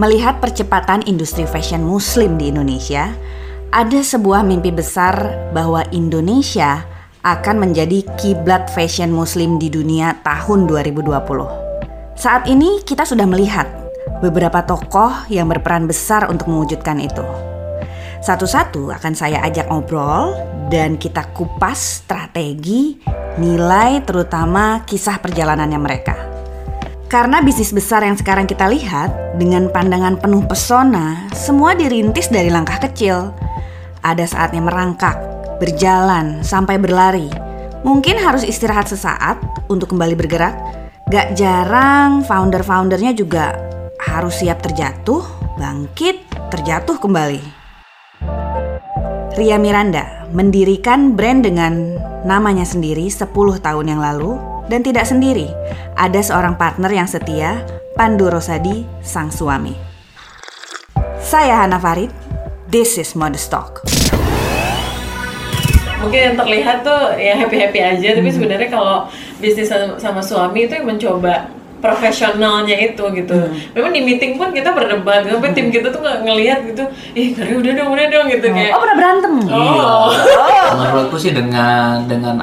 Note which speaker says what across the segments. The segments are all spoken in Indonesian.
Speaker 1: Melihat percepatan industri fashion muslim di Indonesia, ada sebuah mimpi besar bahwa Indonesia akan menjadi kiblat fashion muslim di dunia tahun 2020. Saat ini kita sudah melihat beberapa tokoh yang berperan besar untuk mewujudkan itu. Satu-satu akan saya ajak ngobrol dan kita kupas strategi, nilai terutama kisah perjalanannya mereka. Karena bisnis besar yang sekarang kita lihat dengan pandangan penuh pesona, semua dirintis dari langkah kecil. Ada saatnya merangkak, berjalan, sampai berlari. Mungkin harus istirahat sesaat untuk kembali bergerak. Gak jarang founder-foundernya juga harus siap terjatuh, bangkit, terjatuh kembali. Ria Miranda mendirikan brand dengan namanya sendiri 10 tahun yang lalu dan tidak sendiri. Ada seorang partner yang setia, Pandu Rosadi, sang suami. Saya Hana Farid, this is Modest Talk.
Speaker 2: Mungkin yang terlihat tuh ya happy-happy aja, tapi sebenarnya kalau bisnis sama, sama suami itu yang mencoba profesionalnya itu gitu. Memang di meeting pun kita berdebat, sampai tim kita tuh nggak ngelihat gitu, ih karya udah dong, udah dong gitu kayak.
Speaker 1: Oh pernah berantem?
Speaker 2: Oh,
Speaker 3: Menurutku sih dengan dengan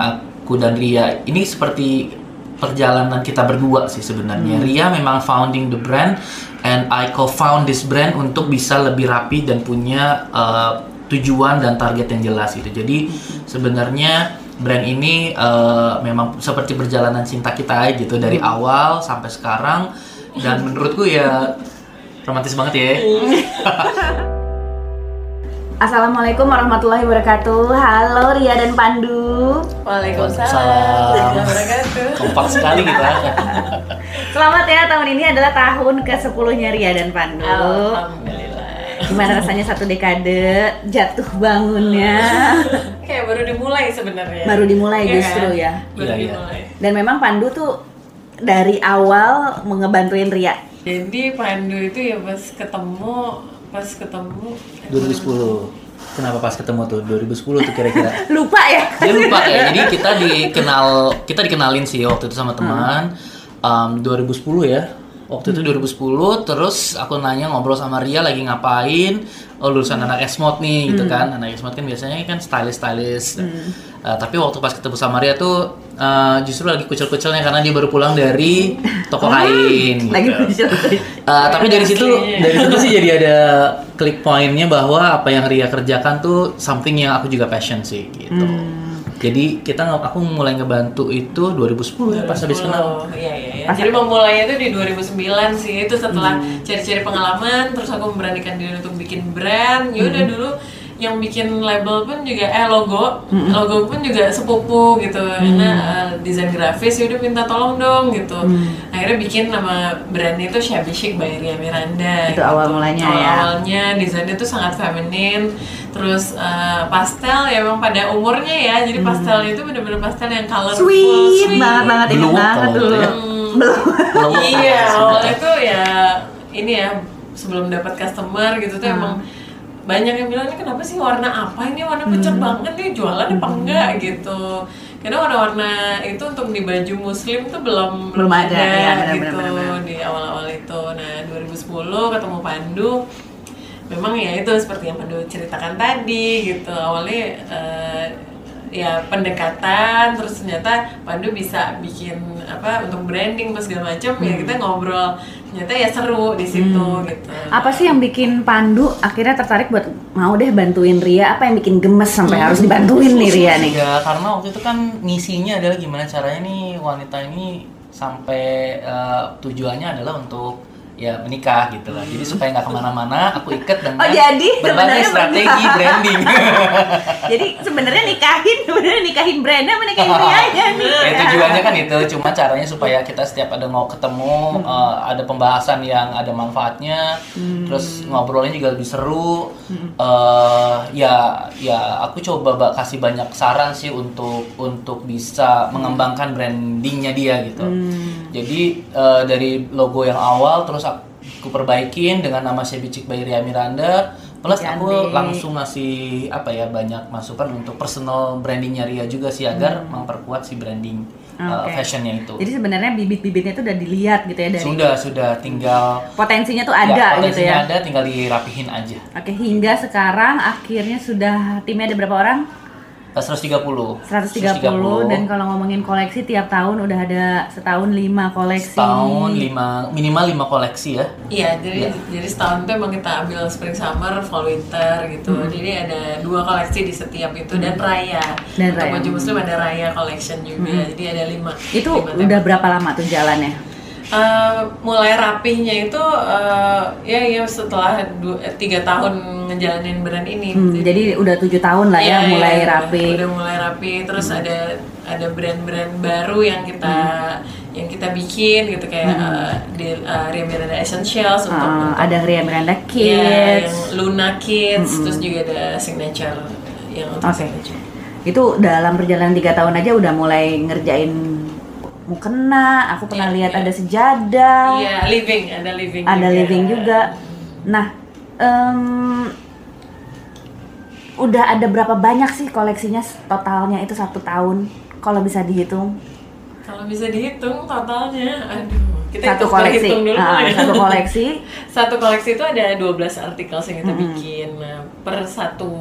Speaker 3: aku dan Ria ini seperti perjalanan kita berdua sih sebenarnya. Ria memang founding the brand and I co-found this brand untuk bisa lebih rapi dan punya uh, tujuan dan target yang jelas gitu. Jadi sebenarnya brand ini uh, memang seperti perjalanan cinta kita gitu dari awal sampai sekarang dan menurutku ya romantis banget ya.
Speaker 1: Assalamualaikum warahmatullahi wabarakatuh. Halo Ria dan Pandu.
Speaker 2: Waalaikumsalam.
Speaker 3: Waalaikumsalam.
Speaker 2: warahmatullahi wabarakatuh.
Speaker 3: Kompak sekali kita.
Speaker 1: Selamat ya tahun ini adalah tahun ke-10-nya Ria dan Pandu.
Speaker 2: Alhamdulillah.
Speaker 1: Gimana rasanya satu dekade jatuh bangunnya?
Speaker 2: Kayak baru dimulai sebenarnya.
Speaker 1: Baru dimulai
Speaker 2: Iya
Speaker 1: justru
Speaker 2: kan?
Speaker 1: ya.
Speaker 2: Baru
Speaker 3: Iya, iya.
Speaker 2: dimulai.
Speaker 1: Dan memang Pandu tuh dari awal mengebantuin Ria.
Speaker 2: Jadi Pandu itu ya pas ketemu, pas ketemu
Speaker 3: 2010. Kenapa pas ketemu tuh 2010 tuh kira-kira?
Speaker 1: Lupa ya?
Speaker 3: Dia lupa ya. Jadi kita dikenal kita dikenalin sih waktu itu sama teman um, 2010 ya. Waktu itu 2010 terus aku nanya ngobrol sama Ria lagi ngapain. Oh lulusan anak Esmod nih gitu kan. Anak Esmod kan biasanya kan stylist-stylist. Uh, tapi waktu pas ketemu sama Ria tuh uh, justru lagi kucel-kucelnya karena dia baru pulang dari toko kain.
Speaker 1: Lagi
Speaker 3: gitu. Uh, tapi dari situ dari situ sih jadi ada klik pointnya bahwa apa yang Ria kerjakan tuh something yang aku juga passion sih gitu. Jadi kita aku mulai ngebantu itu 2010 ya pas habis kenal.
Speaker 2: Oh, iya iya iya. Jadi memulainya itu di 2009 sih. Itu setelah cari-cari pengalaman terus aku memberanikan diri untuk bikin brand. Ya udah dulu yang bikin label pun juga eh logo, logo pun juga sepupu gitu. Karena eh, desain grafis ya udah minta tolong dong gitu. Akhirnya bikin nama brandnya itu Shabby Chic by Ria Miranda.
Speaker 1: Itu awal mulanya
Speaker 2: Awal
Speaker 1: ya.
Speaker 2: awalnya desainnya tuh sangat feminin terus eh, pastel ya emang pada umurnya ya jadi pastel itu bener-bener pastel yang colorful
Speaker 1: Sweet, banget banget banget
Speaker 3: kalau
Speaker 1: dulu.
Speaker 3: Itu ya.
Speaker 1: Belum.
Speaker 2: iya awalnya tuh ya ini ya sebelum dapat customer gitu tuh emang banyak yang bilang ini kenapa sih warna apa ini? Warna pucat banget nih jualan apa enggak? Gitu. Karena warna-warna itu untuk di baju muslim tuh belum
Speaker 1: Belum ada, ya, benar,
Speaker 2: gitu
Speaker 1: benar, benar, benar.
Speaker 2: di awal-awal itu. Nah 2010 ketemu Pandu. Memang ya itu seperti yang Pandu ceritakan tadi gitu. Awalnya eh, ya pendekatan terus ternyata Pandu bisa bikin apa untuk branding pas segala macam ya kita ngobrol. Ternyata ya seru di situ gitu.
Speaker 1: Apa sih yang bikin Pandu akhirnya tertarik buat mau deh bantuin Ria? Apa yang bikin gemes sampai harus dibantuin nih Ria nih?
Speaker 3: Ya karena waktu itu kan misinya adalah gimana caranya nih wanita ini sampai eh, tujuannya adalah untuk ya menikah gitu lah. Jadi supaya nggak ke mana-mana, aku ikat dengan
Speaker 1: Oh, jadi
Speaker 3: berbagai strategi branding.
Speaker 1: Jadi sebenarnya nikahin, sebenarnya nikahin brandnya, apa nikahin Rianya nih?
Speaker 3: ya tujuannya kan itu cuma caranya supaya kita setiap ada mau ketemu eh, ada pembahasan yang ada manfaatnya terus ngobrolnya juga lebih seru. Eh, ya ya aku coba ba- kasih banyak saran sih untuk untuk bisa mengembangkan brandingnya dia gitu jadi eh, dari logo yang awal terus aku perbaikin dengan nama Chic by Ria Miranda plus aku
Speaker 1: Cantik.
Speaker 3: langsung ngasih apa ya banyak masukan untuk personal brandingnya Ria juga sih agar memperkuat si branding uh,
Speaker 1: Oke.
Speaker 3: fashionnya itu.
Speaker 1: Jadi sebenarnya bibit-bibitnya itu udah dilihat gitu ya dari
Speaker 3: sudah sudah tinggal
Speaker 1: potensinya tuh
Speaker 3: ya,
Speaker 1: ada gitu
Speaker 3: potensinya
Speaker 1: ya.
Speaker 3: ada tinggal dirapihin aja.
Speaker 1: Oke, hingga sekarang akhirnya sudah timnya ada berapa orang?
Speaker 3: Eh, 130.
Speaker 1: 130 dan kalau ngomongin koleksi tiap tahun udah ada setahun 5 koleksi.
Speaker 3: tahun lima minimal 5 koleksi ya.
Speaker 2: Iya, jadi jadi setahun itu emang kita ambil spring summer, fall winter gitu. Jadi ada dua koleksi di setiap itu dan raya.
Speaker 1: Dan
Speaker 2: Untuk
Speaker 1: raya.
Speaker 2: baju muslim ada raya collection juga. Jadi ada lima.
Speaker 1: Itu
Speaker 2: lima
Speaker 1: udah berapa lama tuh jalannya?
Speaker 2: Eh, mulai rapihnya itu eh, ya ya setelah du- eh, tiga tahun ngejalanin brand ini.
Speaker 1: Hmm, jadi udah tujuh tahun lah ya
Speaker 2: Iya,
Speaker 1: mulai
Speaker 2: iya,
Speaker 1: rapi.
Speaker 2: Udah, udah mulai rapi. Terus ada ada brand-brand baru yang kita yang kita bikin gitu kayak eh, di uh, Ria Miranda Essentials untuk
Speaker 1: Uh, ada Ria Miranda
Speaker 2: Iya,
Speaker 1: Kids.
Speaker 2: yang Luna Kids, terus juga ada signature yang untuk
Speaker 1: Oke.
Speaker 2: signature.
Speaker 1: Itu dalam perjalanan tiga tahun aja udah mulai ngerjain mukena. Aku pernah
Speaker 2: Iya,
Speaker 1: lihat
Speaker 2: iya.
Speaker 1: ada sejadah,
Speaker 2: Iya, living, ada living.
Speaker 1: ada living juga. Nah, em, udah ada berapa banyak sih koleksinya totalnya itu satu tahun? Kalau bisa dihitung
Speaker 2: Kalau bisa dihitung totalnya, aduh. Kita
Speaker 1: satu
Speaker 2: hitung-
Speaker 1: koleksi,
Speaker 2: hitung dulu
Speaker 1: Ah,
Speaker 2: ya.
Speaker 1: satu koleksi.
Speaker 2: Satu koleksi itu ada 12 artikel yang kita bikin. Nah, per satu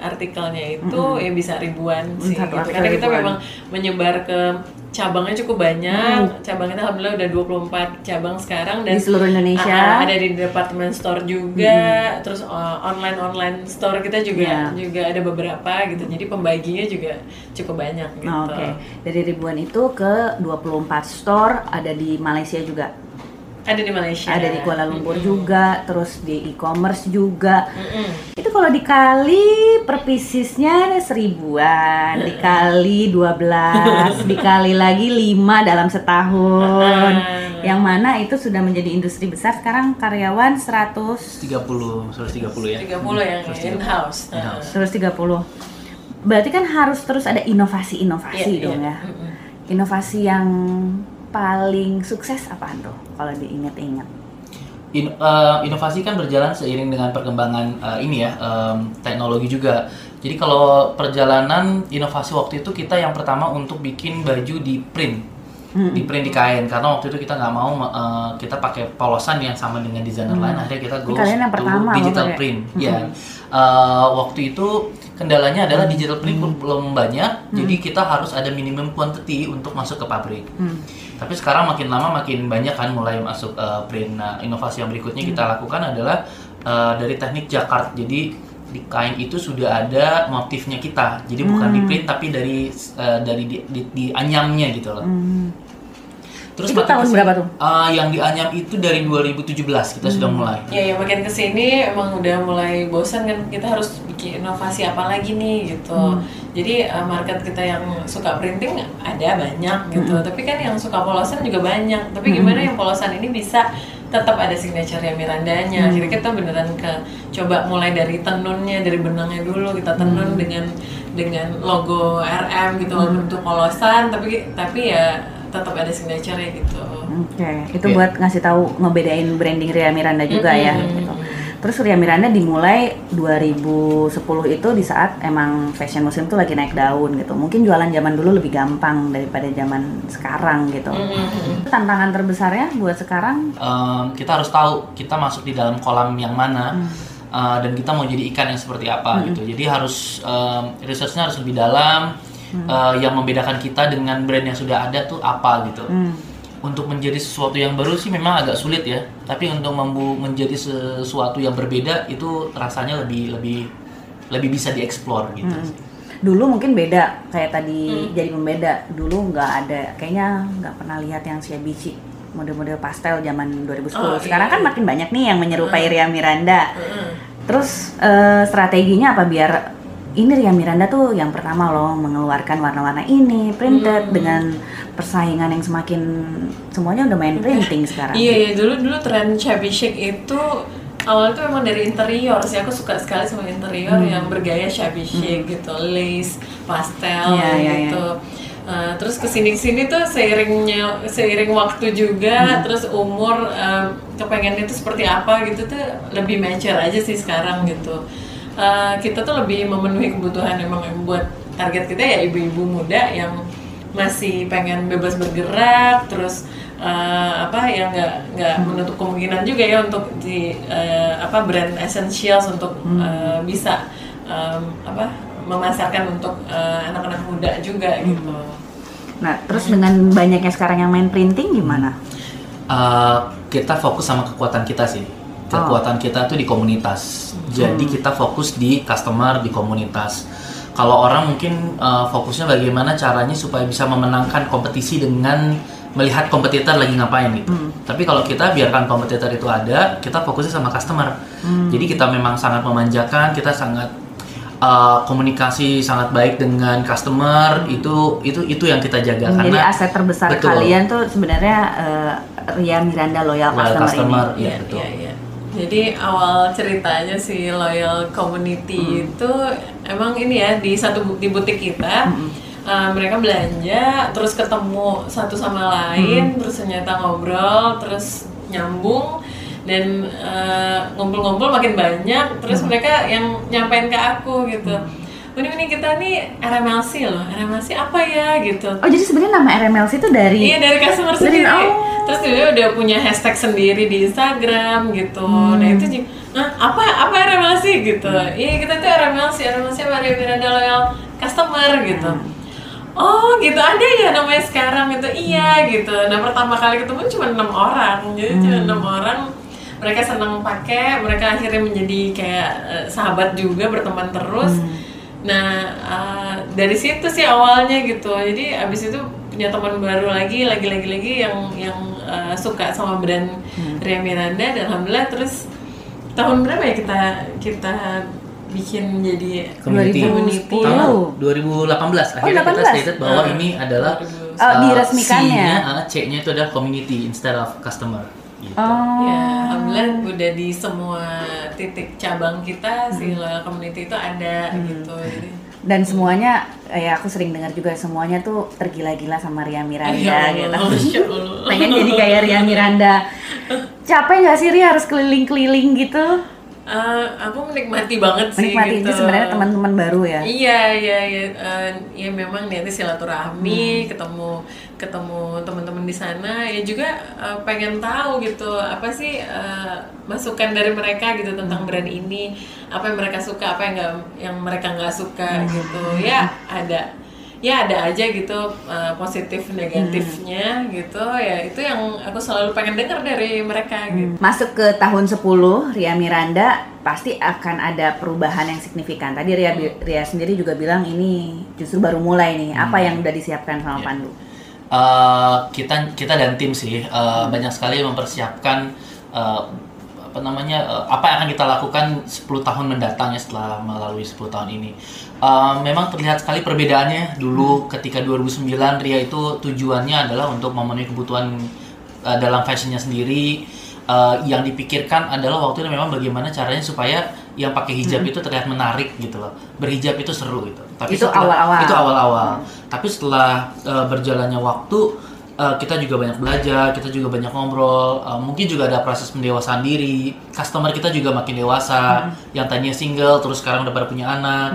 Speaker 2: artikelnya itu ya bisa ribuan sih.
Speaker 1: Satu
Speaker 2: gitu. Karena kita
Speaker 1: ribuan.
Speaker 2: memang menyebar ke cabangnya cukup banyak. Cabang kita alhamdulillah udah 24 cabang sekarang dan
Speaker 1: Di seluruh Indonesia.
Speaker 2: Ah, ada di department store juga, terus uh, online-online store kita juga
Speaker 1: Iya.
Speaker 2: juga ada beberapa gitu. Jadi pembaginya juga cukup banyak gitu.
Speaker 1: Nah, Oke, dari ribuan itu ke 24 store ada di Malaysia juga.
Speaker 2: Ada di Malaysia.
Speaker 1: Ada di Kuala Lumpur juga, terus di e-commerce juga.
Speaker 2: Mm-mm.
Speaker 1: Itu kalau dikali per piecesnya ada seribuan, dikali 12, dikali lagi 5 dalam setahun. Yang mana itu sudah menjadi industri besar sekarang karyawan 100
Speaker 3: 30, 130 ya.
Speaker 2: 30 yang in-house. Nah.
Speaker 3: In-house.
Speaker 1: 130. Berarti kan harus terus ada inovasi-inovasi
Speaker 2: Iya,
Speaker 1: dong
Speaker 2: iya.
Speaker 1: ya. Inovasi yang paling sukses apaan tuh kalau diingat-ingat?
Speaker 3: In- eh, inovasi kan berjalan seiring dengan perkembangan eh, ini ya em, teknologi juga. Jadi kalau perjalanan inovasi waktu itu kita yang pertama untuk bikin baju di print, di print di kain karena waktu itu kita nggak mau eh, kita pakai polosan yang sama dengan desainer lain. Akhirnya kita go
Speaker 1: yang
Speaker 3: to
Speaker 1: pertama loh
Speaker 3: digital
Speaker 1: pakai.
Speaker 3: print. Ya, Eh, waktu itu kendalanya adalah digital print belum banyak, jadi kita harus ada minimum quantity untuk masuk ke pabrik. Tapi sekarang makin lama makin banyak kan mulai masuk eh, print. Nah, inovasi yang berikutnya kita lakukan adalah eh, dari teknik jacquard. Jadi di kain itu sudah ada motifnya kita. Jadi bukan di print tapi dari eh, dari di, di, di anyamnya gitu loh. Terus
Speaker 1: Itu tahun
Speaker 3: kesini-
Speaker 1: berapa tuh?
Speaker 3: Eh, yang di anyam itu dari 2017 kita sudah mulai.
Speaker 2: Ya, ya makin ke sini emang udah mulai bosan kan kita harus bikin inovasi apa lagi nih gitu. Jadi uh, market kita yang suka printing ada banyak gitu. Tapi kan yang suka polosan juga banyak. Tapi gimana yang polosan ini bisa tetap ada signature ya Mirandanya. Akhirnya kita beneran ke coba mulai dari tenunnya, dari benangnya dulu kita tenun dengan dengan logo RM gitu bentuk polosan. Tapi tapi ya tetap ada signature ya gitu.
Speaker 1: Oke, itu
Speaker 3: Iya.
Speaker 1: buat ngasih tahu ngebedain branding Ria Miranda juga ya. Gitu. Terus Ria Miranda dimulai 2010 itu di saat emang fashion muslim tuh lagi naik daun gitu. Mungkin jualan zaman dulu lebih gampang daripada zaman sekarang gitu. Tantangan terbesarnya buat sekarang
Speaker 3: Em, kita harus tahu kita masuk di dalam kolam yang mana uh, dan kita mau jadi ikan yang seperti apa gitu. Jadi harus um, researchnya harus lebih dalam. Uh, yang membedakan kita dengan brand yang sudah ada tuh apa gitu. Untuk menjadi sesuatu yang baru sih memang agak sulit ya. Tapi untuk membu menjadi sesuatu yang berbeda itu rasanya lebih lebih lebih bisa dieksplor gitu. sih.
Speaker 1: dulu mungkin beda kayak tadi jadi pembeda. Dulu nggak ada kayaknya nggak pernah lihat yang Shiabichi model-model pastel zaman 2010.
Speaker 2: Oh,
Speaker 1: Sekarang
Speaker 2: iya.
Speaker 1: kan makin banyak nih yang menyerupai Ria Miranda. Terus eh, strateginya apa biar ini Ria Miranda tuh yang pertama loh mengeluarkan warna-warna ini printed dengan persaingan yang semakin semuanya udah main printing sekarang.
Speaker 2: Iya ya dulu dulu tren shabby chic itu awalnya tuh emang dari interior sih. Aku suka sekali sama interior yang bergaya shabby chic gitu lace pastel
Speaker 1: Iya, iya,
Speaker 2: gitu. Uh, terus ke sini ke sini tuh seiringnya seiring waktu juga terus umur uh, kepengen itu seperti apa gitu tuh lebih mature aja sih sekarang gitu Uh, kita tuh lebih memenuhi kebutuhan emang buat target kita ya ibu-ibu muda yang masih pengen bebas bergerak terus eh, apa ya nggak nggak menutup kemungkinan juga ya untuk di eh, apa brand essentials untuk eh, bisa em, apa memasarkan untuk anak-anak muda juga gitu.
Speaker 1: Nah, terus dengan banyaknya sekarang yang main printing gimana?
Speaker 3: Uh, kita fokus sama kekuatan kita sih. Kekuatan kita tuh di komunitas. Jadi kita fokus di customer di komunitas. Kalau orang mungkin uh, fokusnya bagaimana caranya supaya bisa memenangkan kompetisi dengan melihat kompetitor lagi ngapain gitu. Tapi kalau kita biarkan kompetitor itu ada, kita fokusnya sama customer. Jadi kita memang sangat memanjakan, kita sangat uh, komunikasi sangat baik dengan customer. Itu itu itu yang kita jaga
Speaker 1: Jadi
Speaker 3: karena
Speaker 1: aset terbesar
Speaker 3: Betul.
Speaker 1: kalian tuh sebenarnya eh, Ria Miranda loyal
Speaker 3: Loyal
Speaker 1: customer,
Speaker 3: customer,
Speaker 1: ini.
Speaker 3: Iya, betul.
Speaker 2: iya, iya. Jadi awal ceritanya si loyal community itu emang ini ya di satu bu- di butik kita uh, mereka belanja terus ketemu satu sama lain terus ternyata ngobrol terus nyambung dan uh, ngumpul-ngumpul makin banyak terus mereka yang nyampein ke aku gitu. Ini ini kita nih RMLC loh, RMLC apa ya gitu.
Speaker 1: Oh, jadi sebenarnya nama RMLC itu dari
Speaker 2: Iya dari customer
Speaker 1: Dari-
Speaker 2: sendiri.
Speaker 1: oh.
Speaker 2: Terus dia udah punya hashtag sendiri di Instagram gitu.
Speaker 1: Hmm.
Speaker 2: Nah itu "Hah, apa apa RMLC gitu. Iya kita tuh RMLC, RMLC Maria Miranda Loyal Customer gitu.
Speaker 1: Hmm.
Speaker 2: Oh gitu ada ya namanya sekarang itu iya gitu. Nah pertama kali ketemu cuma enam orang, jadi cuma
Speaker 1: Hmm.
Speaker 2: enam orang. Mereka senang pakai, mereka akhirnya menjadi kayak eh, sahabat juga berteman terus.
Speaker 1: Hmm.
Speaker 2: Nah eh, dari situ sih awalnya gitu. Jadi abis itu punya teman baru lagi, lagi lagi lagi yang yang eh, suka sama brand Ria Miranda dan alhamdulillah terus tahun berapa ya kita kita bikin jadi
Speaker 3: community.
Speaker 1: 2010.
Speaker 3: Tahun 2018 akhirnya kita
Speaker 1: 18.
Speaker 3: stated bahwa
Speaker 2: Ah.
Speaker 3: ini adalah
Speaker 2: Oh,
Speaker 3: uh,
Speaker 1: diresmikannya.
Speaker 3: C-nya, uh, C-nya itu adalah community instead of customer. Gitu.
Speaker 1: Oh.
Speaker 2: Ya, alhamdulillah udah di semua titik cabang kita si
Speaker 1: Hmm.
Speaker 2: loyal community itu ada gitu. Jadi,
Speaker 1: Dan semuanya ya aku sering dengar juga semuanya tuh tergila-gila sama Ria Miranda
Speaker 2: Ya
Speaker 1: gitu.
Speaker 2: Allah, Masya Allah.
Speaker 1: Pengen jadi kayak Ria Miranda. Capek nggak sih Ria harus keliling-keliling gitu?
Speaker 2: Eh, aku menikmati banget sih
Speaker 1: Menikmati
Speaker 2: gitu.
Speaker 1: itu sebenarnya teman-teman baru ya.
Speaker 2: Iya, iya, iya. Eh, ya memang
Speaker 1: Hmm.
Speaker 2: silaturahmi, ketemu ketemu teman-teman di sana. Ya juga eh, pengen tahu gitu apa sih eh, masukan dari mereka gitu tentang
Speaker 1: Hmm.
Speaker 2: brand ini, apa yang mereka suka, apa yang nggak yang mereka nggak suka
Speaker 1: Hmm.
Speaker 2: gitu. Ya ada, ya ada aja gitu eh, positif negatifnya
Speaker 1: Hmm.
Speaker 2: gitu. Ya itu yang aku selalu pengen dengar dari mereka gitu.
Speaker 1: Masuk ke tahun 10 Ria Miranda pasti akan ada perubahan yang signifikan. Tadi Ria Ria sendiri juga bilang ini justru baru mulai nih. Apa yang udah disiapkan sama Pandu?
Speaker 3: Uh, kita kita dan tim sih uh, banyak sekali mempersiapkan uh, apa namanya uh, apa yang akan kita lakukan 10 tahun mendatang ya setelah melalui 10 tahun ini. Uh, memang terlihat sekali perbedaannya dulu ketika 2009 Ria itu tujuannya adalah untuk memenuhi kebutuhan uh, dalam fashionnya sendiri. Uh, yang dipikirkan adalah waktu itu memang bagaimana caranya supaya yang pakai hijab itu terlihat menarik gitu loh. Berhijab itu seru gitu. Tapi
Speaker 1: Itu awal-awal.
Speaker 3: Itu awal-awal. Tapi setelah uh, berjalannya waktu uh, kita juga banyak belajar, kita juga banyak ngobrol, uh, mungkin juga ada proses pendewasaan diri. Customer kita juga makin dewasa, yang tadinya single terus sekarang udah pada punya anak.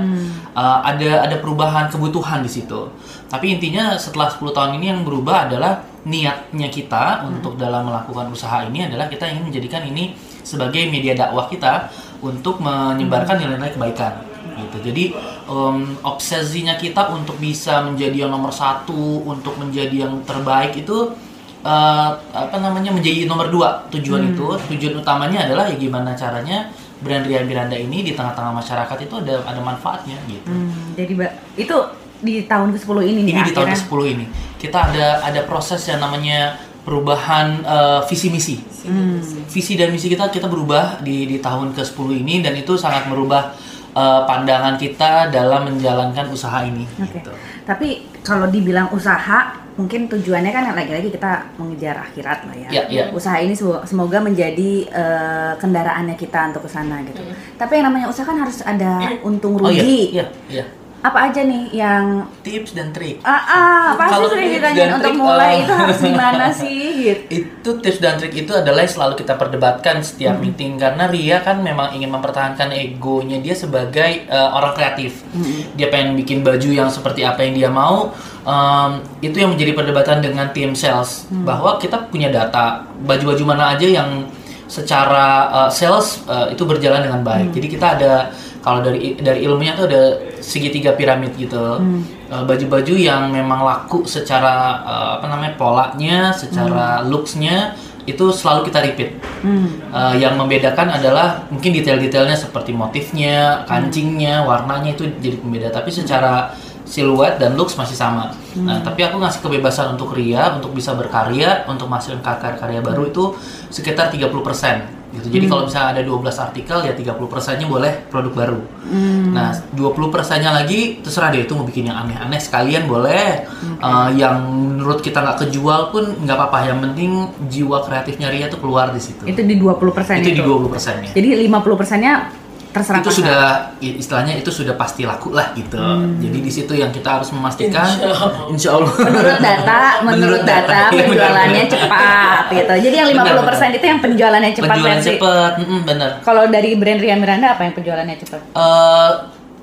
Speaker 3: Uh, ada ada perubahan kebutuhan di situ. Tapi intinya setelah 10 tahun ini yang berubah adalah niatnya kita untuk dalam melakukan usaha ini adalah kita ingin menjadikan ini sebagai media dakwah kita untuk menyebarkan nilai-nilai kebaikan gitu. Jadi um, obsesinya kita untuk bisa menjadi yang nomor satu, untuk menjadi yang terbaik itu uh, apa namanya menjadi nomor dua tujuan itu. Tujuan utamanya adalah ya gimana caranya brand Ria Miranda ini di tengah-tengah masyarakat itu ada ada manfaatnya gitu.
Speaker 1: Hmm, jadi Mbak, itu di tahun ke-10 ini nih
Speaker 3: Ini di tahun
Speaker 1: akhirnya.
Speaker 3: ke-10 ini kita ada ada proses yang namanya perubahan uh, visi misi. Visi dan misi kita kita berubah di di tahun ke-10 ini dan itu sangat merubah uh, pandangan kita dalam menjalankan usaha ini
Speaker 1: Oke.
Speaker 3: gitu.
Speaker 1: Tapi kalau dibilang usaha, mungkin tujuannya kan lagi-lagi kita mengejar akhirat lah ya.
Speaker 3: Iya, iya.
Speaker 1: Usaha ini semo- semoga menjadi eh, kendaraannya kita untuk ke sana gitu. Tapi yang namanya usaha kan harus ada untung
Speaker 3: Oh iya,
Speaker 1: rugi.
Speaker 3: iya, iya.
Speaker 1: Apa aja nih yang
Speaker 3: tips dan trik.
Speaker 1: Ah, ah pasti
Speaker 3: Kalau
Speaker 1: sering ditanyain
Speaker 3: dan
Speaker 1: untuk
Speaker 3: trik,
Speaker 1: mulai?
Speaker 3: eh,
Speaker 1: itu harus gimana sih? Gitu.
Speaker 3: itu tips dan trik itu adalah selalu kita perdebatkan setiap meeting. Karena Ria kan memang ingin mempertahankan egonya dia sebagai eh, orang kreatif. Dia pengen bikin baju yang seperti apa yang dia mau. Em, itu yang menjadi perdebatan dengan tim sales. Bahwa kita punya data. Baju-baju mana aja yang secara eh, sales eh, itu berjalan dengan baik. Jadi kita ada kalau dari dari ilmunya tuh ada segitiga piramid gitu. Eh, baju-baju yang memang laku secara eh, apa namanya polanya secara looksnya itu selalu kita repeat. Eh, yang membedakan adalah mungkin detail-detailnya seperti motifnya kancingnya warnanya itu jadi pembeda. Tapi secara siluet dan looks masih sama. Nah, tapi aku ngasih kebebasan untuk Ria untuk bisa berkarya, untuk menghasilkan karya-karya baru itu sekitar 30% gitu. Jadi kalau misalnya ada 12 artikel ya 30%-nya boleh produk baru. Nah, 20%-nya lagi terserah deh itu mau bikin yang aneh-aneh sekalian boleh. Eh, yang menurut kita nggak kejual pun nggak apa-apa. Yang penting jiwa kreatifnya Ria tuh keluar di situ.
Speaker 1: Itu di 20%
Speaker 3: Itu
Speaker 1: itu.
Speaker 3: di 20%-nya
Speaker 1: Jadi 50%-nya terserah
Speaker 3: itu
Speaker 1: pasar.
Speaker 3: sudah istilahnya itu sudah pasti laku lah gitu. Jadi di situ yang kita harus memastikan insya Allah.
Speaker 1: menurut data, menurut, data,
Speaker 3: data, iya,
Speaker 1: penjualannya
Speaker 3: benar.
Speaker 1: cepat gitu. Jadi yang 50%
Speaker 3: Benar,
Speaker 1: itu yang penjualannya cepat
Speaker 3: Penjualan
Speaker 1: versi.
Speaker 3: cepet, mm-mm, bener.
Speaker 1: Kalau dari brand Ria Miranda apa yang penjualannya cepat?
Speaker 3: Eh,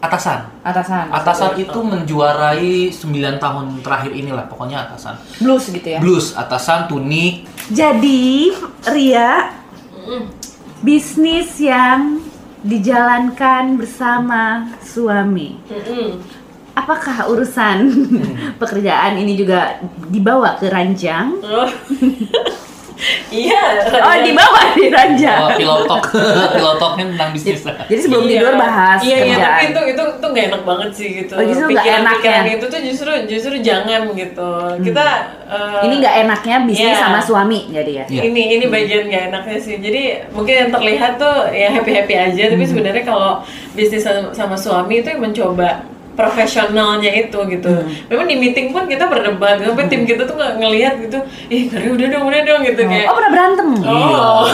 Speaker 3: atasan.
Speaker 1: Atasan.
Speaker 3: Atasan itu menjuarai 9 tahun terakhir inilah pokoknya atasan.
Speaker 1: Blues gitu ya.
Speaker 3: Blues, atasan, tunik.
Speaker 1: Jadi Ria bisnis yang dijalankan bersama suami. Apakah urusan pekerjaan ini juga dibawa ke ranjang?
Speaker 2: Oh. Iya.
Speaker 1: Oh, dibawa di ranjang.
Speaker 3: Oh, pilotok. Pilotoknya tentang bisnis.
Speaker 1: Jadi sebelum
Speaker 2: Iya.
Speaker 1: tidur bahas
Speaker 2: iya, Iya, tapi itu itu tuh gak enak banget sih gitu.
Speaker 1: Oh, justru nggak
Speaker 2: Pikiran-pikiran
Speaker 1: enak ya?
Speaker 2: itu tuh justru justru jangan gitu. Kita eh,
Speaker 1: ini nggak enaknya bisnis
Speaker 2: Iya.
Speaker 1: sama suami jadi ya.
Speaker 3: Iya.
Speaker 2: ini ini bagian gak enaknya sih. Jadi mungkin yang terlihat tuh ya happy happy aja, tapi sebenarnya kalau bisnis sama, sama suami itu yang mencoba profesionalnya itu gitu. Memang di meeting pun kita berdebat, sampai tim kita tuh nggak ngelihat gitu. Ih, Kari udah dong, udah dong gitu kayak.
Speaker 1: Oh pernah berantem?
Speaker 2: Oh.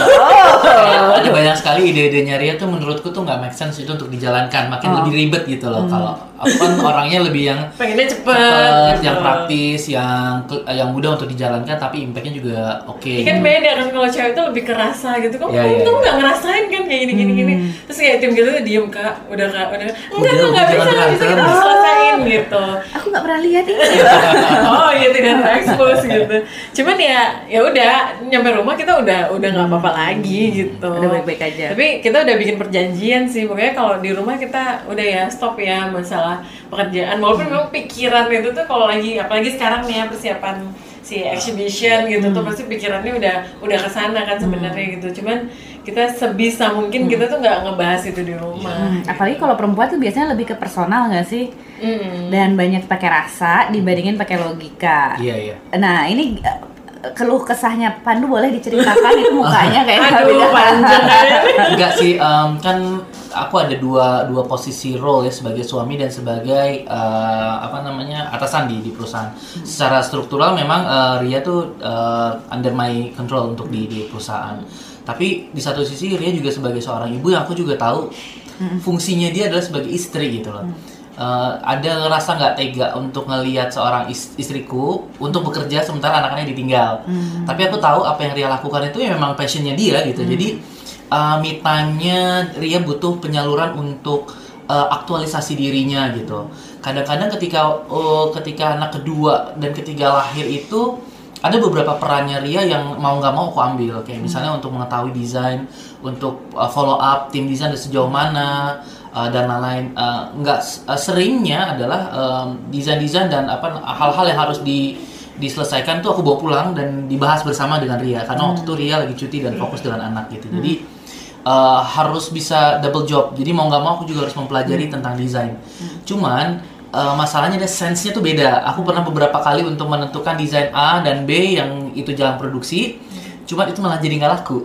Speaker 3: Ada banyak sekali ide-idenya Ria tuh menurutku tuh nggak make sense itu untuk dijalankan, makin lebih ribet gitu loh. Kalau aku kan orangnya lebih yang
Speaker 2: pengennya cepet,
Speaker 3: cepet,
Speaker 2: gitu.
Speaker 3: yang praktis, yang yang mudah untuk dijalankan, tapi impactnya juga oke.
Speaker 2: Ya kan beda kan kalau cewek itu lebih kerasa gitu. Kamu
Speaker 3: Iya,
Speaker 2: kamu
Speaker 3: iya,
Speaker 2: tuh
Speaker 3: iya.
Speaker 2: nggak ngerasain kan kayak gini gini. Gini terus kayak tim tuh diem kak. Udah kak udah. Enggak tuh nggak bisa nggak bisa kita selesaiin gitu.
Speaker 1: Aku nggak pernah lihat ini.
Speaker 2: oh iya tidak terekspos gitu. Cuman ya ya udah nyampe rumah kita udah udah nggak apa apa lagi gitu.
Speaker 1: Udah baik-baik aja.
Speaker 2: tapi kita udah bikin perjanjian sih. Pokoknya kalau di rumah kita udah ya stop ya masalah pekerjaan walaupun memang pikiran itu tuh kalau lagi apalagi sekarang nih ya persiapan si exhibition gitu tuh pasti pikirannya udah udah ke sana kan sebenarnya gitu cuman kita sebisa mungkin kita tuh nggak ngebahas itu di rumah
Speaker 1: Hmm, apalagi kalau perempuan tuh biasanya lebih ke personal nggak sih?
Speaker 2: Mm.
Speaker 1: Dan banyak pakai rasa dibandingin pakai logika.
Speaker 3: Iya iya.
Speaker 1: Nah ini eh, keluh kesahnya Pandu boleh diceritakan itu mukanya kayak
Speaker 2: aduh panjang
Speaker 3: Enggak sih, em, kan aku ada dua dua posisi role ya sebagai suami dan sebagai eh, apa namanya atasan di di perusahaan. Secara struktural memang eh, Ria tuh eh, under my control untuk di di perusahaan. Tapi di satu sisi Ria juga sebagai seorang ibu yang aku juga tahu fungsinya dia adalah sebagai istri gitu loh. Eh, ada ngerasa nggak tega untuk ngelihat seorang is- istriku untuk bekerja sementara anak-anaknya ditinggal. Tapi aku tahu apa yang Ria lakukan itu ya memang passionnya dia gitu. Jadi uh, me time-nya Ria butuh penyaluran untuk uh, aktualisasi dirinya gitu. Kadang-kadang ketika oh, ketika anak kedua dan ketiga lahir itu ada beberapa perannya Ria yang mau nggak mau aku ambil kayak misalnya untuk mengetahui desain, untuk uh, follow up tim desain dari sejauh mana uh, dan lain-lain. Uh, nggak uh, seringnya adalah um, desain-desain dan apa hal-hal yang harus di diselesaikan tuh aku bawa pulang dan dibahas bersama dengan Ria karena waktu itu Ria lagi cuti dan fokus dengan anak gitu. Jadi uh, harus bisa double job. Jadi mau nggak mau aku juga harus mempelajari tentang desain. Cuman uh, masalahnya ada sense-nya tuh beda. Aku pernah beberapa kali untuk menentukan desain A dan B yang itu jalan produksi. Cuman itu malah jadi nggak laku.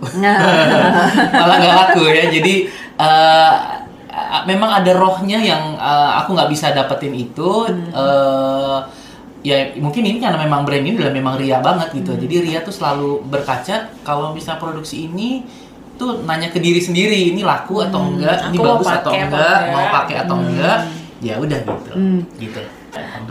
Speaker 3: malah nggak laku ya. Jadi uh, memang ada rohnya yang uh, aku nggak bisa dapetin itu. Uh, ya mungkin ini karena memang brand ini udah memang Ria banget gitu. Jadi Ria tuh selalu berkaca kalau bisa produksi ini tuh nanya ke diri sendiri ini laku atau enggak, ini bagus atau
Speaker 2: apa
Speaker 3: enggak, mau pakai atau enggak. ya udah gitu
Speaker 1: Hmm.
Speaker 3: gitu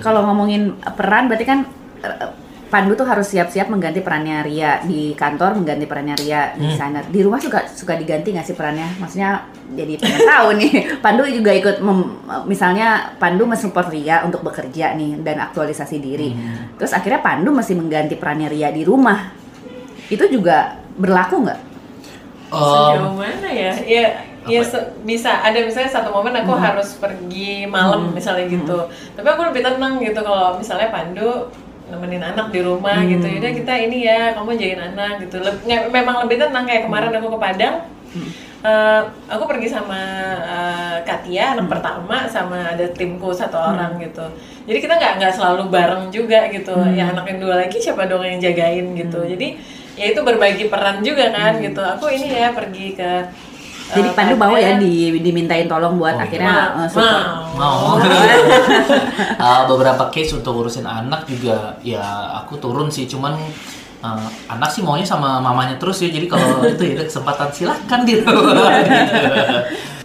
Speaker 1: Kalau ngomongin peran berarti kan eh, Pandu tuh harus siap-siap mengganti perannya Ria di kantor, mengganti perannya Ria di
Speaker 3: Hmm.
Speaker 1: sana. Di rumah suka suka diganti nggak sih perannya? Maksudnya jadi pengen tahu nih. Pandu juga ikut mem- misalnya Pandu mensupport Ria untuk bekerja nih dan aktualisasi diri.
Speaker 3: Hmm.
Speaker 1: Terus akhirnya Pandu masih mengganti perannya Ria di rumah. Itu juga berlaku nggak?
Speaker 2: Sejauh
Speaker 3: Um,
Speaker 2: mana ya? Ya, ya
Speaker 3: apa?
Speaker 2: bisa. Ada misalnya satu momen aku harus pergi malam misalnya gitu. Tapi aku lebih tenang gitu kalau misalnya Pandu nemenin anak di rumah gitu. Yaudah kita ini ya, kamu jagain anak gitu. Leb- memang lebih tenang kayak kemarin aku ke Padang. eh, aku pergi sama eh, Katia anak pertama sama ada timku satu orang gitu. Jadi kita nggak nggak selalu bareng juga gitu. Ya anak yang dua lagi siapa dong yang jagain gitu. Jadi ya itu berbagi peran juga kan gitu. Aku ini ya pergi ke
Speaker 1: Jadi
Speaker 2: eh,
Speaker 1: Pandu mau ya di, dimintain tolong buat
Speaker 3: Oh,
Speaker 1: akhirnya
Speaker 2: Ma-
Speaker 1: eh, support.
Speaker 2: mau.
Speaker 3: mau Uh, beberapa case untuk urusin anak juga ya aku turun sih cuman uh, anak sih maunya sama mamanya terus ya jadi kalau itu ya kesempatan silahkan gitu.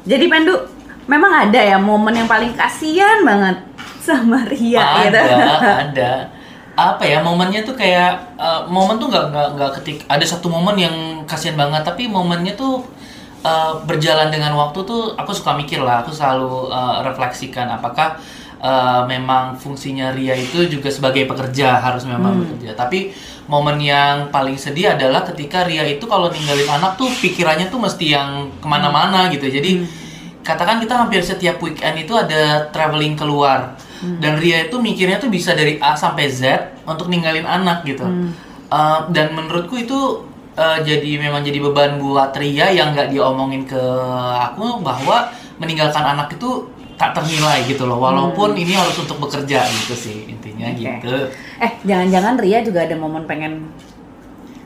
Speaker 1: Jadi Pandu memang ada ya momen yang paling kasihan banget sama Ria
Speaker 3: ada
Speaker 1: gitu.
Speaker 3: ada apa ya momennya tuh kayak uh, momen tuh nggak nggak nggak ketik. Ada satu momen yang kasihan banget tapi momennya tuh uh, berjalan dengan waktu tuh aku suka mikir lah aku selalu uh, refleksikan apakah uh, memang fungsinya Ria itu juga sebagai pekerja harus memang bekerja. Tapi momen yang paling sedih adalah ketika Ria itu kalau ninggalin anak tuh pikirannya tuh mesti yang ke mana-mana gitu. Jadi katakan kita hampir setiap weekend itu ada traveling keluar dan Ria itu mikirnya tuh bisa dari A sampai Z untuk ninggalin anak gitu. Uh, dan menurutku itu uh, jadi memang jadi beban buat Ria yang nggak diomongin ke aku bahwa meninggalkan anak itu tak ternilai gitu loh. Walaupun ini harus untuk bekerja gitu sih intinya
Speaker 1: Oke.
Speaker 3: gitu.
Speaker 1: Eh, jangan-jangan Ria juga ada momen pengen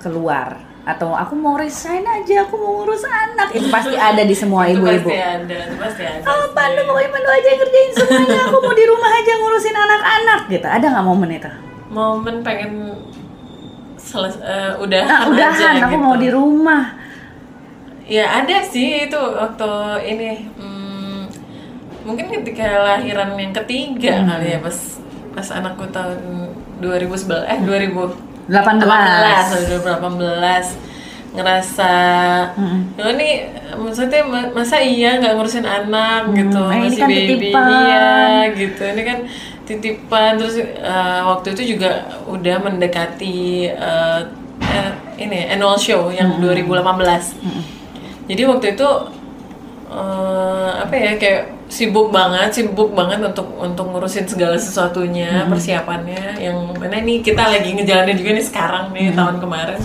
Speaker 1: keluar atau aku mau resign aja, aku mau ngurus anak. Itu pasti ada di semua ibu-ibu.
Speaker 2: pasti ada, itu pasti ada.
Speaker 1: Oh. Pandu pokoknya Pandu aja yang ngerjain semuanya. Aku mau di rumah aja ngurusin anak-anak gitu. Ada nggak momen itu?
Speaker 2: momen pengen seles eh, udahan
Speaker 1: Nah, udahan,
Speaker 2: aja
Speaker 1: aku
Speaker 2: gitu.
Speaker 1: mau di rumah.
Speaker 2: Ya ada sih itu waktu ini hmm, mungkin ketika lahiran yang ketiga
Speaker 1: Hmm.
Speaker 2: kali ya pas pas anakku tahun 2011 eh 2018
Speaker 1: 18.
Speaker 2: 2018 ngerasa
Speaker 1: Hmm.
Speaker 2: ya ini maksudnya ma- masa iya nggak ngurusin anak gitu
Speaker 1: eh, ini
Speaker 2: masih
Speaker 1: kan
Speaker 2: baby
Speaker 1: titipan.
Speaker 2: iya gitu. Ini kan titipan. Terus eh, waktu itu juga udah mendekati eh, ini annual show yang 2018 jadi waktu itu eh, apa ya kayak sibuk banget sibuk banget untuk untuk ngurusin segala sesuatunya persiapannya. Yang mana ini kita lagi ngejalanin juga nih sekarang nih tahun kemarin.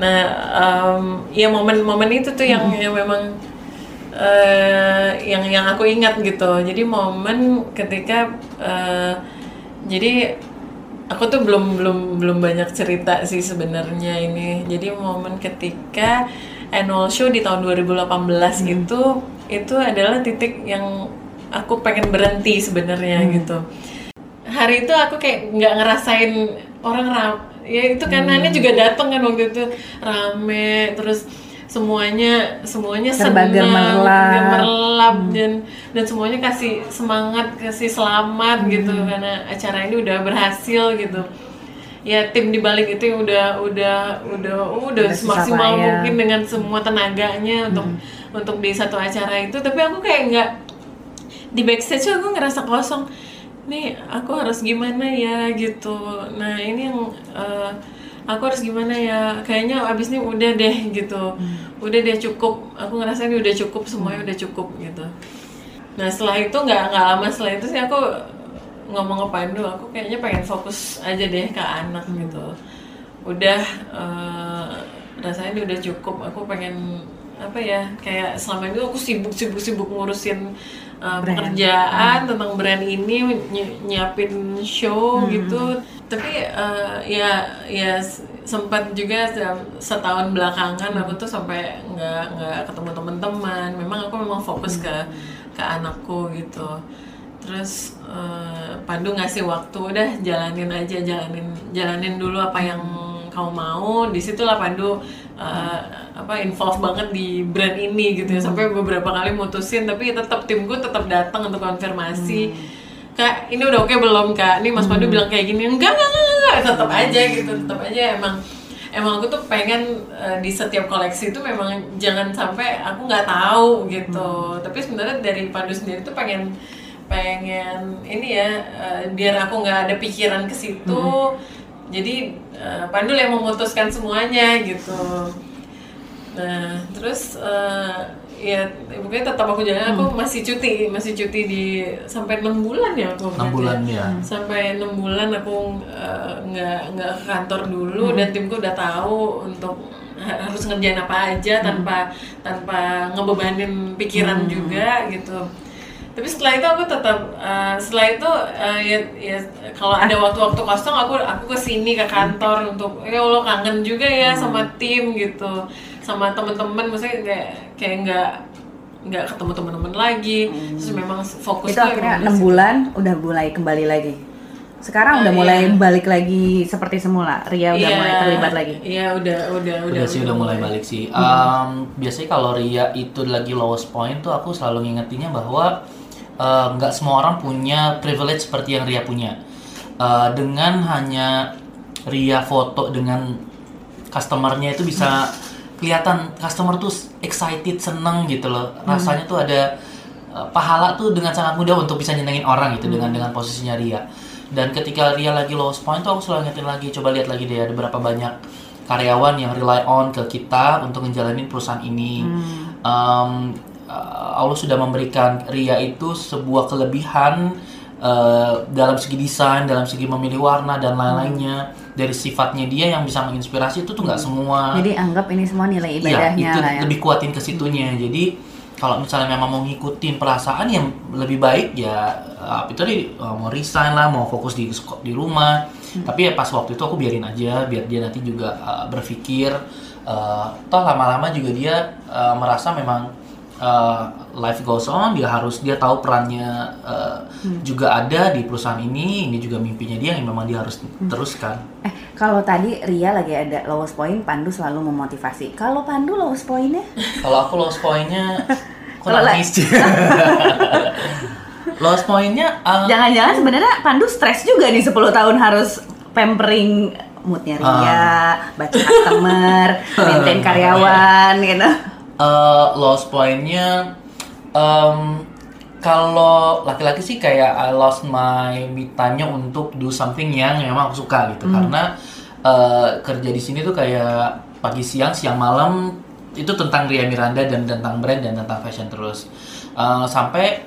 Speaker 2: Nah em, ya momen-momen itu tuh yang yang memang eh, yang yang aku ingat gitu. Jadi momen ketika eh, jadi aku tuh belum belum belum banyak cerita sih sebenarnya ini. Jadi momen ketika annual show di tahun 2018 itu itu adalah titik yang aku pengen berhenti sebenarnya gitu. Hari itu aku kayak nggak ngerasain orang ram ya itu kan Nanya juga datang kan waktu itu rame terus semuanya semuanya
Speaker 1: Serba
Speaker 2: senang
Speaker 1: gemerlap.
Speaker 2: gemerlap dan dan semuanya kasih semangat kasih selamat gitu karena acara ini udah berhasil gitu ya tim di balik itu yang udah udah udah udah
Speaker 1: Udah
Speaker 2: semaksimal mungkin dengan semua tenaganya untuk untuk di satu acara itu. Tapi aku kayak nggak di backstage aku ngerasa kosong. Nih aku harus gimana ya gitu. Nah ini yang eh, aku harus gimana ya? Kayaknya abis ini udah deh gitu. Udah deh cukup. Aku ngerasa ini udah cukup semuanya udah cukup gitu. Nah setelah itu nggak nggak lama setelah itu sih aku ngomong ke Pandu aku kayaknya pengen fokus aja deh ke anak gitu. Udah eh, rasanya udah cukup. Aku pengen apa ya kayak selama ini aku sibuk sibuk sibuk ngurusin uh, pekerjaan tentang brand ini ny- nyiapin show gitu. Tapi uh, ya ya sempat juga se- setahun belakangan aku tuh sampai nggak nggak ketemu teman-teman. Memang aku memang fokus ke ke anakku gitu terus uh, Pandu ngasih waktu udah jalanin aja jalanin jalanin dulu apa yang kamu mau. Di situlah Pandu uh, apa involve banget di brand ini gitu ya. Sampai beberapa kali mutusin tapi tetap timku tetap datang untuk konfirmasi. Kak ini udah oke belum kak? Ini Mas Pandu bilang kayak gini. Enggak enggak enggak, enggak. tetap aja gitu tetap aja emang emang aku tuh pengen uh, di setiap koleksi itu memang jangan sampai aku nggak tahu gitu. Tapi sebenarnya dari Pandu sendiri tuh pengen pengen ini ya uh, biar aku nggak ada pikiran ke situ. Jadi uh, Pandul yang memutuskan semuanya gitu. Nah terus uh, ya pokoknya tetap aku jalan. Aku masih cuti masih cuti di sampai enam bulan ya aku waktu
Speaker 3: 6
Speaker 2: itu.
Speaker 3: bulan
Speaker 2: ya. sampai enam bulan aku uh, nggak nggak ke kantor dulu dan timku udah tahu untuk ha- harus ngerjain apa aja tanpa tanpa ngebebanin pikiran juga gitu tapi setelah itu aku tetap uh, setelah itu uh, ya, ya kalau ada waktu-waktu kosong aku aku ke sini ke kantor untuk ya Allah kangen juga ya sama tim gitu sama teman-teman maksudnya kayak kayak nggak nggak ketemu teman-teman lagi. Terus memang fokus
Speaker 1: itu akhirnya enam bulan udah mulai kembali lagi. Sekarang
Speaker 2: Ah,
Speaker 1: udah mulai
Speaker 2: iya.
Speaker 1: balik lagi seperti semula. Ria udah
Speaker 2: Iya,
Speaker 1: mulai terlibat lagi.
Speaker 2: Iya udah udah
Speaker 3: Udah, sih udah mulai balik sih. Um, biasanya kalau Ria itu lagi lowest point tuh aku selalu ngingetinnya bahwa uh, nggak semua orang punya privilege seperti yang Ria punya. Uh, dengan hanya Ria foto dengan customernya itu bisa kelihatan customer tuh excited, seneng gitu loh. Rasanya tuh ada uh, pahala tuh dengan sangat mudah untuk bisa nyenengin orang gitu dengan dengan posisinya Ria. Dan ketika Ria lagi lowest point tuh aku selalu ngingetin lagi, coba lihat lagi deh ada berapa banyak karyawan yang rely on ke kita untuk ngejalanin perusahaan ini. Um, uh, Allah sudah memberikan Ria itu sebuah kelebihan uh, dalam segi desain, dalam segi memilih warna dan lain-lainnya. Dari sifatnya dia yang bisa menginspirasi itu tuh nggak semua.
Speaker 1: jadi anggap ini semua nilai
Speaker 3: Iya,
Speaker 1: ibadahnya
Speaker 3: itu
Speaker 1: lah ya
Speaker 3: lebih kuatin ke situnya. Jadi kalau misalnya memang mau ngikutin perasaan yang lebih baik ya uh, itu tadi mau resign lah, mau fokus di di rumah.
Speaker 1: Hmm.
Speaker 3: Tapi ya pas waktu itu aku biarin aja, biar dia nanti juga uh, berpikir. uh, toh lama-lama juga dia uh, merasa memang uh, life goes on, dia harus dia tahu perannya uh,
Speaker 1: Hmm.
Speaker 3: juga ada di perusahaan ini. Ini juga mimpinya dia yang memang dia harus
Speaker 1: Hmm.
Speaker 3: teruskan.
Speaker 1: eh kalau tadi Ria lagi ada lowest point Pandu selalu memotivasi kalau Pandu lowest pointnya
Speaker 3: Kalau aku lost pointnya,
Speaker 1: la-
Speaker 3: nangis lost pointnya, uh,
Speaker 1: Jangan-jangan sebenarnya Pandu stres juga nih 10 tahun harus pampering moodnya Ria,
Speaker 3: Ah.
Speaker 1: baca customer, maintain karyawan gitu.
Speaker 3: Uh, lost pointnya, um, kalau laki-laki sih kayak I lost my me time-nya untuk do something yang memang aku suka gitu, karena uh, kerja di sini tuh kayak pagi siang siang malam itu tentang Ria Miranda dan tentang brand dan tentang fashion terus. Uh, sampai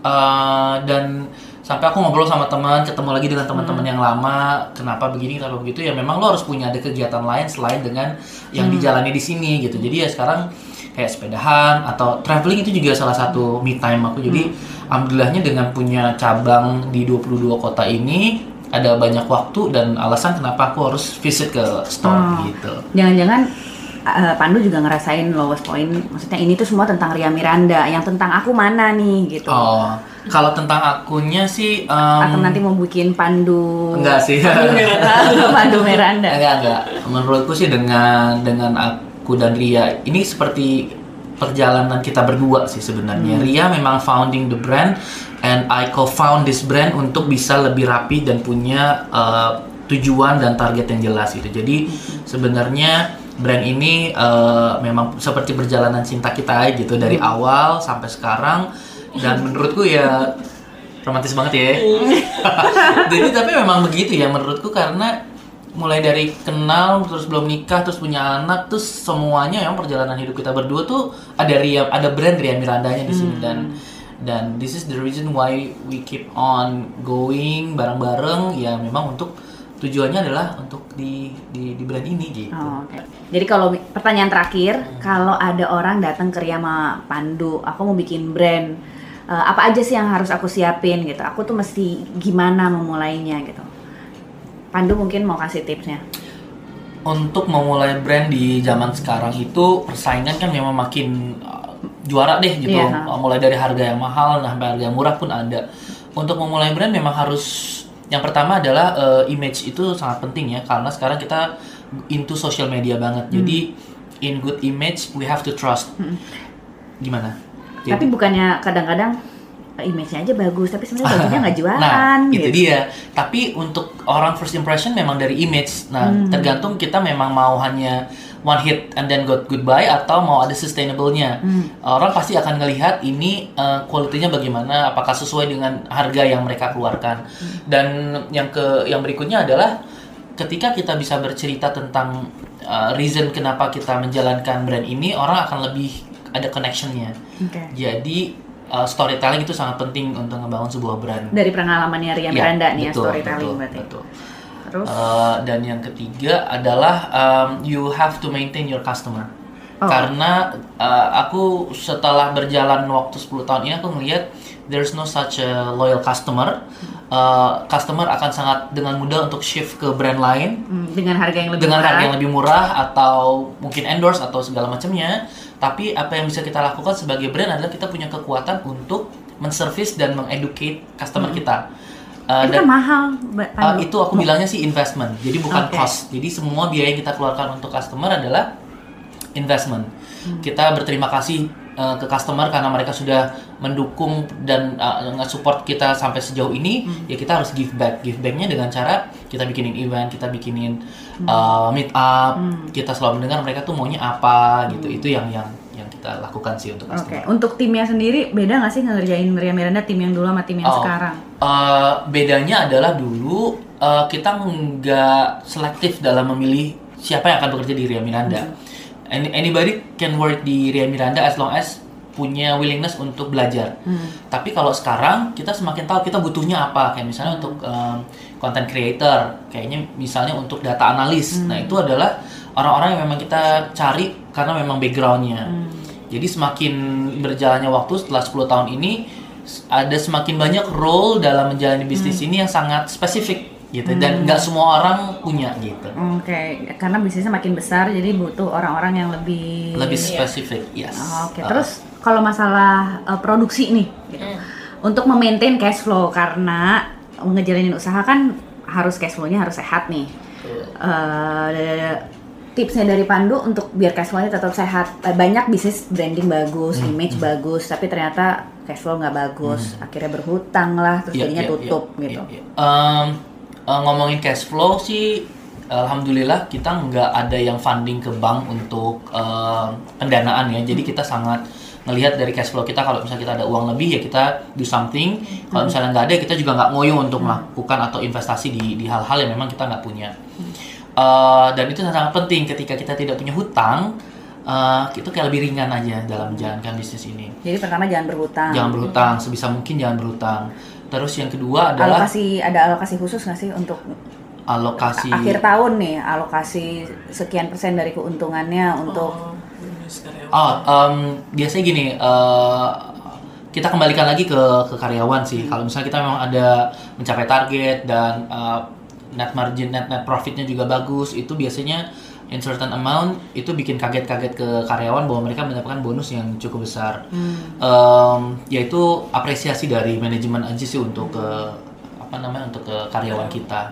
Speaker 3: uh, dan sampai aku ngobrol sama teman ketemu lagi dengan teman-teman yang lama kenapa begini kenapa begitu ya memang lo harus punya ada kegiatan lain selain dengan yang dijalani di sini gitu. Jadi ya sekarang kayak sepedahan atau traveling itu juga salah satu me time aku jadi alhamdulillahnya dengan punya cabang di 22 kota ini ada banyak waktu dan alasan kenapa aku harus visit ke store
Speaker 1: Oh.
Speaker 3: gitu
Speaker 1: Jangan-jangan eh, Pandu juga ngerasain lowest point. Maksudnya ini tuh semua tentang Ria Miranda, yang tentang aku mana nih gitu.
Speaker 3: oh kalau tentang akunnya sih um,
Speaker 1: Atau nanti mau bikin Pandu
Speaker 3: enggak sih
Speaker 1: Pandu Miranda.
Speaker 3: Enggak, enggak. Menurutku sih dengan dengan aku dan Ria ini seperti perjalanan kita berdua sih sebenarnya. Ria memang founding the brand and I co-found this brand untuk bisa lebih rapi dan punya uh, tujuan dan target yang jelas gitu. Jadi sebenarnya brand ini uh, memang seperti perjalanan cinta kita gitu dari awal sampai sekarang dan menurutku ya romantis banget ya. Jadi tapi memang begitu ya menurutku karena mulai dari kenal terus belum nikah terus punya anak terus semuanya yang perjalanan hidup kita berdua tuh ada Ria ada brand Ria Mirandanya di sini dan dan this is the reason why we keep on going bareng-bareng ya memang untuk tujuannya adalah untuk di di, di brand ini gitu.
Speaker 1: Oh, oke. Jadi kalau pertanyaan terakhir, kalau ada orang datang ke Ria sama Pandu, aku mau bikin brand, eh, apa aja sih yang harus aku siapin gitu? Aku tuh mesti gimana memulainya gitu? Pandu mungkin mau kasih tipsnya.
Speaker 3: untuk memulai brand di zaman sekarang itu persaingan kan memang makin uh, juara deh gitu.
Speaker 1: Iya.
Speaker 3: Uh, Mulai dari harga yang mahal sampai harga yang murah pun ada. Untuk memulai brand memang harus yang pertama adalah uh, image itu sangat penting ya karena sekarang kita into social media banget. Jadi in good image, we have to trust. Gimana? Jadi-
Speaker 1: Tapi bukannya kadang-kadang image-nya aja bagus, tapi sebenarnya bajunya nggak jualan.
Speaker 3: Nah, itu
Speaker 1: gitu.
Speaker 3: dia. Tapi untuk orang first impression memang dari image. Nah,
Speaker 1: Hmm.
Speaker 3: tergantung kita memang mau hanya one hit and then got goodbye atau mau ada sustainable-nya.
Speaker 1: Hmm.
Speaker 3: Orang pasti akan melihat ini uh, quality-nya bagaimana, apakah sesuai dengan harga yang mereka keluarkan.
Speaker 1: Hmm.
Speaker 3: Dan yang ke yang berikutnya adalah ketika kita bisa bercerita tentang uh, reason kenapa kita menjalankan brand ini, orang akan lebih ada connection-nya.
Speaker 1: Oke.
Speaker 3: Jadi uh, storytelling itu sangat penting untuk membangun sebuah brand.
Speaker 1: Dari pengalamannya Ria
Speaker 3: Ya,
Speaker 1: Miranda nih ya
Speaker 3: betul,
Speaker 1: storytelling
Speaker 3: betul,
Speaker 1: berarti.
Speaker 3: betul.
Speaker 1: Terus
Speaker 3: Uh, dan yang ketiga adalah um, you have to maintain your customer.
Speaker 1: Oh.
Speaker 3: Karena uh, aku setelah berjalan waktu 10 tahun ini aku melihat there's no such a loyal customer. Uh, customer akan sangat dengan mudah untuk shift ke brand lain
Speaker 1: hmm, dengan harga yang lebih
Speaker 3: dengan
Speaker 1: murah.
Speaker 3: harga yang lebih murah atau mungkin endorse atau segala macamnya. Tapi apa yang bisa kita lakukan sebagai brand adalah kita punya kekuatan untuk menservis dan mengeducate customer kita. Uh,
Speaker 1: itu
Speaker 3: dan-
Speaker 1: kan mahal,
Speaker 3: Uh, itu aku bilangnya sih investment, jadi bukan
Speaker 1: Oke.
Speaker 3: cost. Jadi semua biaya yang kita keluarkan untuk customer adalah investment.
Speaker 1: Hmm.
Speaker 3: Kita berterima kasih uh, ke customer karena mereka sudah mendukung dan uh, nge-support kita sampai sejauh ini.
Speaker 1: Hmm.
Speaker 3: Ya kita harus give back. Give backnya dengan cara kita bikinin event, kita bikinin
Speaker 1: Hmm.
Speaker 3: uh, meet up, kita selalu mendengar mereka tuh maunya apa gitu. Itu yang yang yang kita lakukan sih untuk
Speaker 1: Oke,
Speaker 3: customer.
Speaker 1: untuk timnya sendiri beda nggak sih ngerjain Ria Miranda tim yang dulu sama tim yang
Speaker 3: Oh.
Speaker 1: sekarang?
Speaker 3: Uh, bedanya adalah dulu uh, kita nggak selektif dalam memilih siapa yang akan bekerja di Ria Miranda. Any- anybody can work di Ria Miranda as long as punya willingness untuk belajar. Tapi kalau sekarang kita semakin tahu kita butuhnya apa. Kayak misalnya untuk um, content creator, kayaknya misalnya untuk data analis. Nah itu adalah orang-orang yang memang kita cari karena memang backgroundnya. Jadi semakin berjalannya waktu setelah 10 tahun ini ada semakin banyak role dalam menjalani bisnis
Speaker 1: Hmm.
Speaker 3: ini yang sangat spesifik gitu dan nggak semua orang punya gitu.
Speaker 1: Oke, karena bisnisnya makin besar jadi butuh orang-orang yang lebih
Speaker 3: Lebih spesifik, yes.
Speaker 1: Oke,
Speaker 3: Uh,
Speaker 1: terus kalau masalah uh, produksi nih, gitu. untuk memaintain cash flow karena ngejalanin usaha kan harus cash flow-nya harus sehat nih. Eh, tipsnya dari Pandu untuk biar cash flow-nya tetap sehat. Eh, Banyak bisnis branding bagus,
Speaker 3: Hmm,
Speaker 1: image bagus, tapi ternyata cash flow nggak bagus, akhirnya berhutang lah, terus
Speaker 3: Iya,
Speaker 1: jadinya
Speaker 3: iya,
Speaker 1: tutup
Speaker 3: iya,
Speaker 1: gitu.
Speaker 3: iya. Em, eh, ngomongin cash flow sih, alhamdulillah kita nggak ada yang funding ke bank untuk em, pendanaan ya. Jadi kita sangat ngelihat dari cash flow kita kalau misalnya kita ada uang lebih ya kita do something. Kalau misalnya nggak ada kita juga nggak ngoyo untuk melakukan atau investasi di di hal-hal yang memang kita nggak punya. Eh, dan itu sangat penting ketika kita tidak punya hutang. eh, itu kayak lebih ringan aja dalam menjalankan bisnis ini.
Speaker 1: Jadi pertama jangan berhutang.
Speaker 3: Jangan berhutang, sebisa mungkin jangan berhutang. Terus yang kedua adalah
Speaker 1: Alokasi ada alokasi khusus nggak sih untuk
Speaker 3: alokasi
Speaker 1: akhir tahun nih alokasi sekian persen dari keuntungannya untuk
Speaker 2: Oh.
Speaker 3: Oh, em, biasanya gini, eh, kita kembalikan lagi ke ke karyawan sih. Kalau misalnya kita memang ada mencapai target dan eh, net margin, net net profitnya juga bagus, itu biasanya in certain amount itu bikin kaget-kaget ke karyawan bahwa mereka mendapatkan bonus yang cukup besar. Em, yaitu apresiasi dari manajemen aja sih untuk ke apa namanya untuk ke karyawan kita.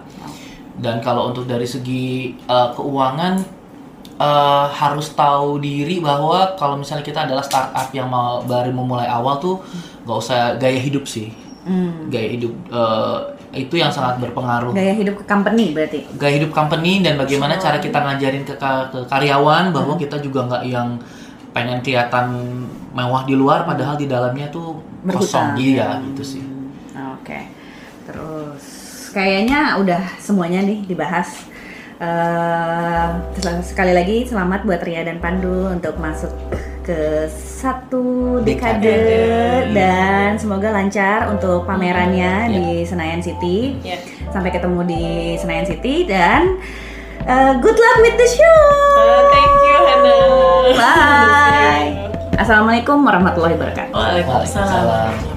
Speaker 3: Dan kalau untuk dari segi eh, keuangan eh, harus tahu diri bahwa kalau misalnya kita adalah startup yang mau baru memulai awal tuh nggak usah gaya hidup sih. Gaya hidup eh, itu yang sangat berpengaruh.
Speaker 1: gaya hidup ke company berarti.
Speaker 3: Gaya hidup company dan bagaimana cara kita ngajarin ke, ke karyawan bahwa kita juga nggak yang pengen kelihatan mewah di luar padahal di dalamnya tuh kosong
Speaker 1: Berhutang.
Speaker 3: dia gitu sih.
Speaker 1: Oke. Terus kayaknya udah semuanya nih dibahas. Terus sekali lagi selamat buat Ria dan Pandu untuk masuk ke satu dekade,
Speaker 3: Dekade.
Speaker 1: dan semoga lancar untuk pamerannya
Speaker 3: Ya.
Speaker 1: di Senayan City.
Speaker 2: Ya.
Speaker 1: Sampai ketemu di Senayan City dan eh, good luck with the show.
Speaker 2: Oh, thank you Hana.
Speaker 1: Bye. Assalamualaikum warahmatullahi wabarakatuh.
Speaker 2: Waalaikumsalam.
Speaker 3: Waalaikumsalam.